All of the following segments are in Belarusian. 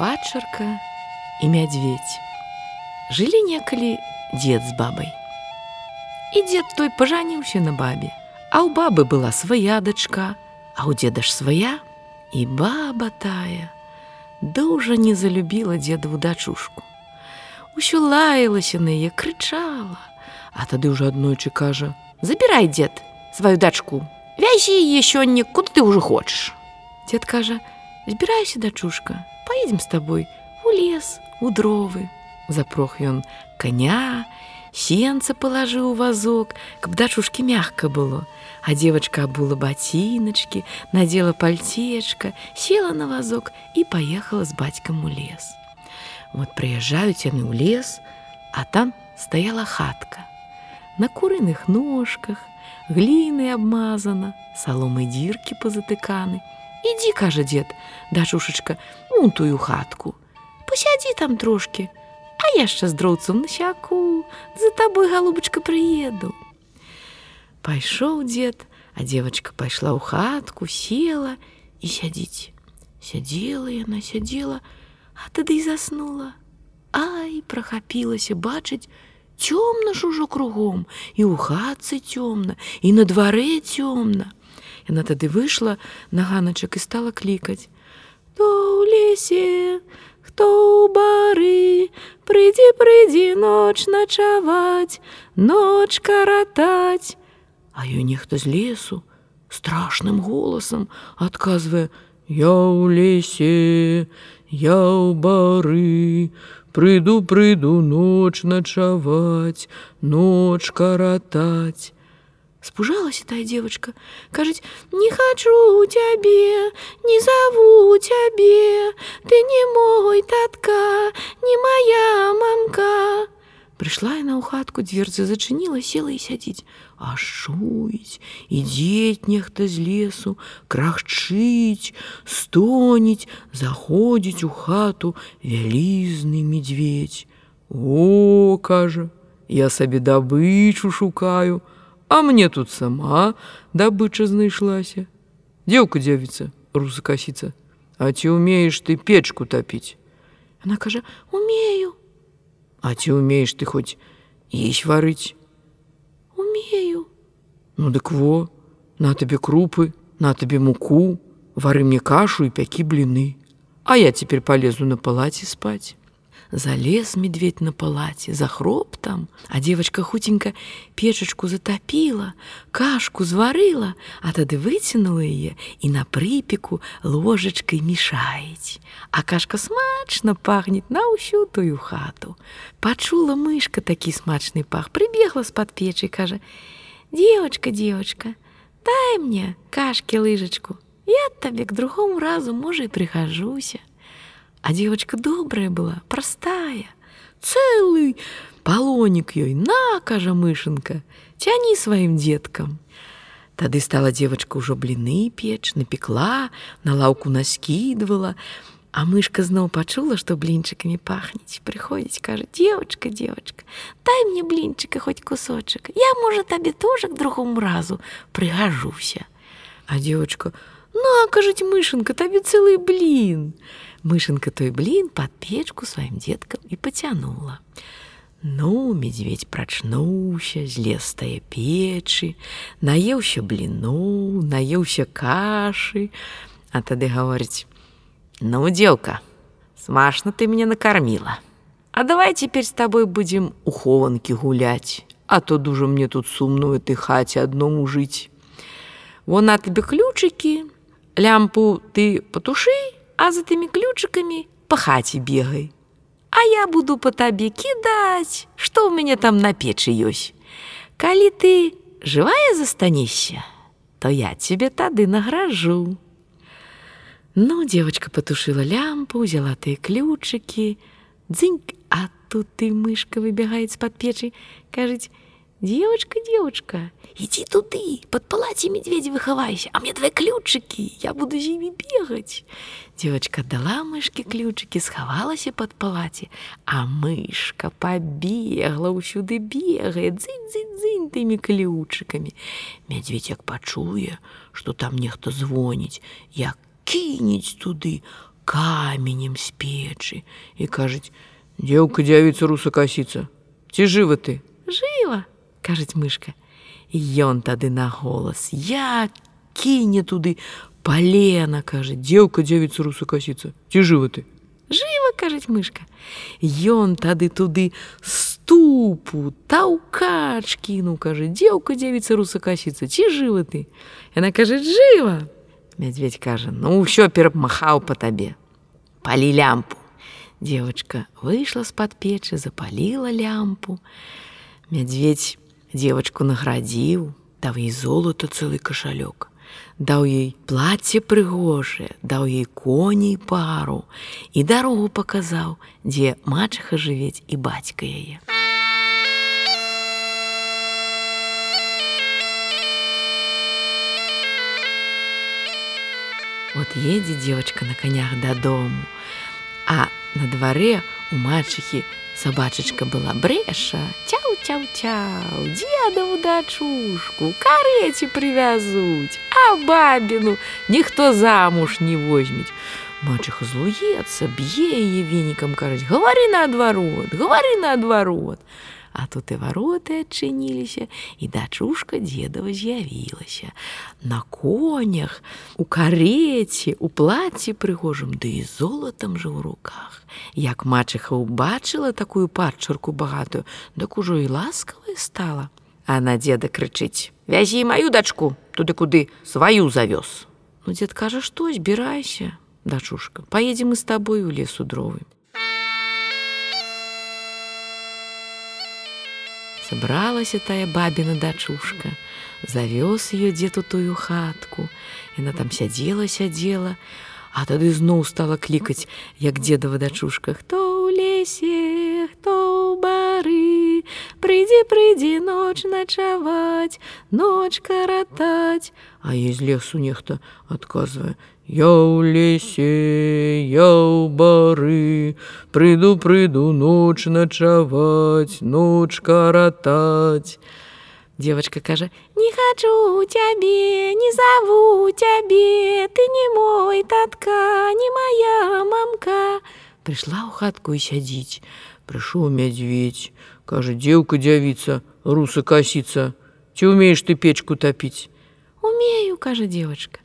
падчарка і мядзведь. Жылі некалі дзед з бабай. І дзед той пажаніўся на бабе, а ў бабы была свая дачка, а ў дзеда ж свая, і баба тая дужа не залюбіла дзедаву дачушку. Усё лаялася на яе крычала, а тады ўжо аднойчы кажа: « Забірай дзед сваю дачку, Вязі яе сёння, куды ты ўжо хочаш. Дед кажа: « Збірайся, дачушка, поедем з табой у лес, у дровы. Запрох ён коня, сенца палажыў у вазок, каб дачушкі мягка было. А девочка абула ботиночки, надела пальтечка, села на вазок и поехала с батьком у лес. Вот приезжают они у лес, а там стояла хатка. На курыных ножках, глины обмазана, соломой дирки позатыканы. Иди, кажа дед, дачушечка, вон тую хатку. Посяди там трошки, а я ще з дроўцом насяку, за тобой, голубочка, приеду. Пайшоў дед, а девочка пайшла ў хатку, села і сядзіць. Сядзела яна, сядзела, а тады і заснула. Ай, прахапілася бачыць, цёмна ж ужо кругом, і ў хатцы цёмна, і на дварэ цёмна. Яна тады выйшла на ганачак і стала клікаць: « То ў лесе, хто ў бары, прыйдзі, прыйдзі ноч начаваць, ноч каратаць. А ёй нехта з лесу страшным голасам адказвае: « Я ў лесе, я ў бары, прыйду, прыйду ноч начаваць, ноч каратаць. Спужалася тая девочка, кажуць: не хочу цябе, не зову цябе, ты не мой татка, не моя мамка. Прыйшла яна ў хатку, дверцы зачыніла, села і сядзіць, а шуіць, ідзець нехта з лесу, крахчыць, стоніць, заходзіць у хату вялізны медведь. О, кажа, я сабе дабычу шукаю, А мне тут сама добыча знайшлася. Дзеўка дзявіца, русакасіца, А ці умееш ты печку тапіць? Она кажа: « умею. А ці умееш ты хоць есть варыць? Умею. Ну дык во, на табе крупы, на табе муку, вары мне кашу і пякі бліны. А я цяпер полезу на палаце спаць залез медведь на палаце, захроп там, а девочка хутенька печачку затопила, кашку зварыла, а тады выцянула яе і на прыпеку ложачкой мешаець. А кашка смачна пахнет на ўсю тую хату. Пачула мышка такі смачны пах, прыбегла з-пад печы, кажа: « Девочка, девочка, дай мне кашки лыжачку. Я табе к другому разу, можа, і прыхожуся. А девочка добрая была, простая, целый полоник ёй, на, кажа мышынка, тяни своим деткам. Тады стала девочка ўжо бліны печ, напекла, на лаўку наскідвала, а мышка зноў пачула, што блінчыкамі пахнець, прыходзіць, кажа: девочка, девочка, дай мне блінчыка хоць кусочак. Я, можа, табе тоже к другому разу прыгажуся. А девочка: Ну, кажуць мышынка, табе цэлы блін. Мышынка той блин под печку сваім деткам і потянула. Ну, медведь прачнуўся, злез тае печы, наеўся бліну, наеўся кашы, а тады гаворыць: « Ну, дзелка, смашна ты мяне накарміла. А давай цяпер з табой будзем у хованкі гуляць, а то дужа мне тут сумную ты хаце адному жыць. Вон на табе ключыкі, лямпу ты патушы, а за тымі ключыкамі па хаце бегай. А я буду по табе кідаць, што ў мяне там на печы ёсць. Калі ты жывая застанешся, то я тебе тады награжу. Ну, девочка потушила лямпу, взяла тыя ключыкі, дзыньк, а тут ты мышка выбегает з-пад печы, кажыць: Девочка, девочка, иди туды, под палате медведя выхавайся, а мне твои ключики, я буду з імі бегать. Девочка дала мышке ключики, схавалася под палаце, а мышка побегла, ўсюды бегает, дзынь-дзынь-дзынь тымі ключиками. Медведь як пачуе, что там нехто звоніць, як кінець туды, каменем з печы і кажуць: Дзеўка дзявіца руса касіца. Ці жыва ты? Кажуць мышка. Ён тады на голас: Я кіне туды палена, кажа, дзеўка дзявіца руса касіца. Ці жыва ты? Жыва, кажуць мышка. Ён тады туды ступу, таўкач кінуў, кажа, дзеўка дзявіца руса касіца, ці жыва ты? Яна кажа, жыва. Мядзведь кажа: ну ўсё перапмахаў па табе. Палі лямпу. Девочка выйшла з-пад печы, запаліла лямпу. Мядзведь девочку наградзіў, даў ей золото цэлы кашалёк. Даў ёй плацце прыгожае, даў ёй коней пару і дарогу паказаў, дзе мачаха жывець і бацька яе. Вот едзе девочка на конях дадому, а на дварэ у мачыхі сабачачка была брэша, цяў-цяў-цяў, дзедаву дачушку, карэці прывязуць, а бабіну ніхто замуж не возьмець. Мачыха злуецца, б'е яе венікам кажуць, гавары наадварот, гавары наадварот. А тут і вароты адчыніліся, і дачушка дзедава з'явілася. На конях, у кареце, у плаці прыгожым, ды і золатам жа ў руках. Як мачыха ўбачыла такую падчарку багатую, дак ужо і ласкавая стала. А на дзеда крычыць: « Вязі маю дачку, туды куды сваю завёз. Ну дзед кажа, што збірайся, дачушка, паедзем мы з табой у лесу дровы. Сабралася тая бабіна дачушка, завёз ее дзед у тую хатку. Яна там сядзела, сядзела, а тады зноў стала клікаць, як дзедава дачушка, хто прыйдзі, ноч начаваць, ноч каратаць, А ей з лесу нехта адказвае: Я ў лесе, я ў бары, прыйду, прыйду ноч начаваць, ноч каратаць. Девочка кажа: не хочу цябе, не зову цябе, ты не мой татка, не моя мамка. Прыйшла ў хатку і сядзіць. Прыйшоў мядзведь, кажа, дзеўка дзявіца, руса касіца, ці умееш ты печку тапіць? Умею, кажа девочка.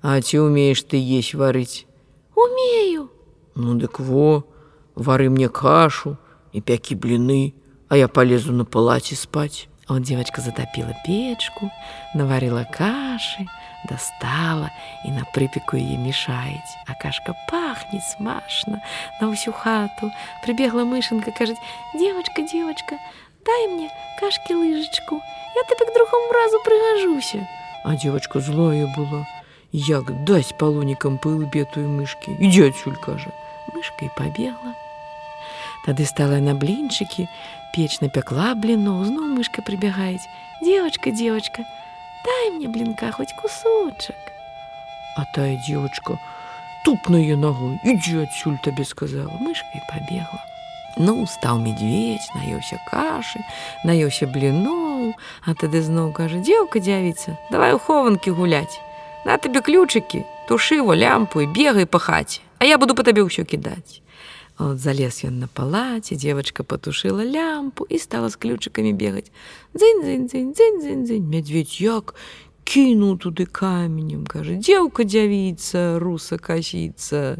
А ці умееш ты есть варыць? Умею. Ну дык во, вары мне кашу і пякі бліны, а я полезу на палаце спаць. Вот девочка затопила печку, наварила каши, достала и на припеку ее мешаете. А кашка пахнет смашно на всю хату. Прибегла мышенка, кажет, девочка, девочка, дай мне кашки лыжечку, я тебе к другому разу пригожуся. А девочка злая была. Як даць палонікам па лбе той мышкі, ідзе адсюль кажа. Мышка і пабегла. Тады стала на блінчыкі, печ напякла бліноў, зноў мышка прыбягаюць. Девочка, девочка, дай мне блінка хоць кусочак. А тая девочка тупная ногой, ідзе адсюль табе сказала, мышка і пабегла. Ну, стаў медведь, наёўся кашы, наёўся бліноў, а тады зноў кажа: дзеўка дзявіца, давай у хованкі гуляць. На табе ключыкі, тушыво лямпу і бегай па хаце, а я буду па табе ўсё кідаць. От залез ён на палаце, девочка потушила лямпу і стала з ключыкамі бегаць. Дзынь дзынь дзынь дзынь дзынь дзынь мядзведь як кінуў туды каменем, кажа, дзеўка дзявіца, руса касіца.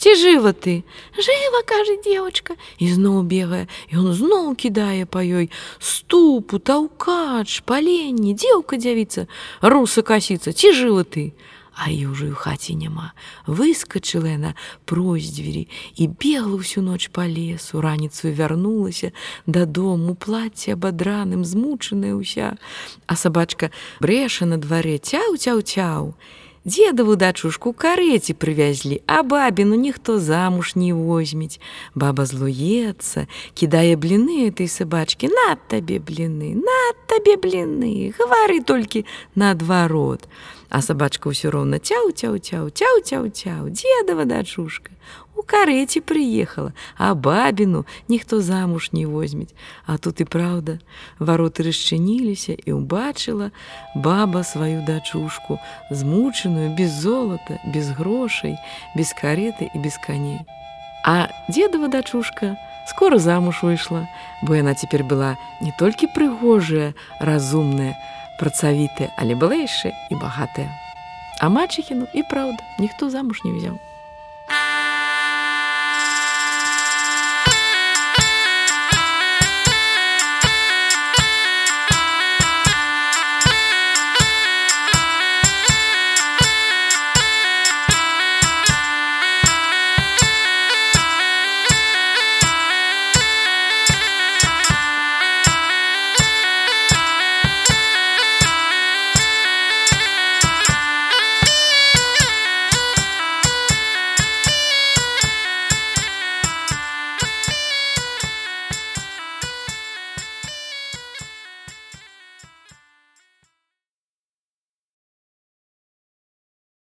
Ці жыва ты? Жыва, кажа девочка, і зноў бегае, ён зноў кідае па ёй ступу, таўкач, паленне, дзеўка дзявіца, руса касіца, ці жыва ты? А і ўжо ў хаце няма. Выскачыла яна прось дзвері і бегла ўсю ноч па лесу, раніцу вярнулася дадому плацце абадраным, змучаная ўся. А сабачка брэша на дварэ цяў цяў цяў. Дзедаву дачушку карэці прывязлі, а бабіну ніхто замуж не возьмець. Баба злуецца, кідае бліны этой сабачкі, над табе бліны, над табе бліны, гавары толькі наадварот. А сабачка ўсё роўна цяў цяў цяў цяў цяў цяў, дзедава дачушка. У карэце прыехала, а бабіну ніхто замуж не возьмець. А тут і праўда, вароты расчыніліся і ўбачыла баба сваю дачушку, змучаную без золата, без грошай, без кареты і без каней. А дзедава дачушка скора замуж выйшла, бо яна цяпер была не толькі прыгожая, разумная, працавітая, але была яшчэ і багатая. А мачыхіну і праўда, ніхто замуж не взяў.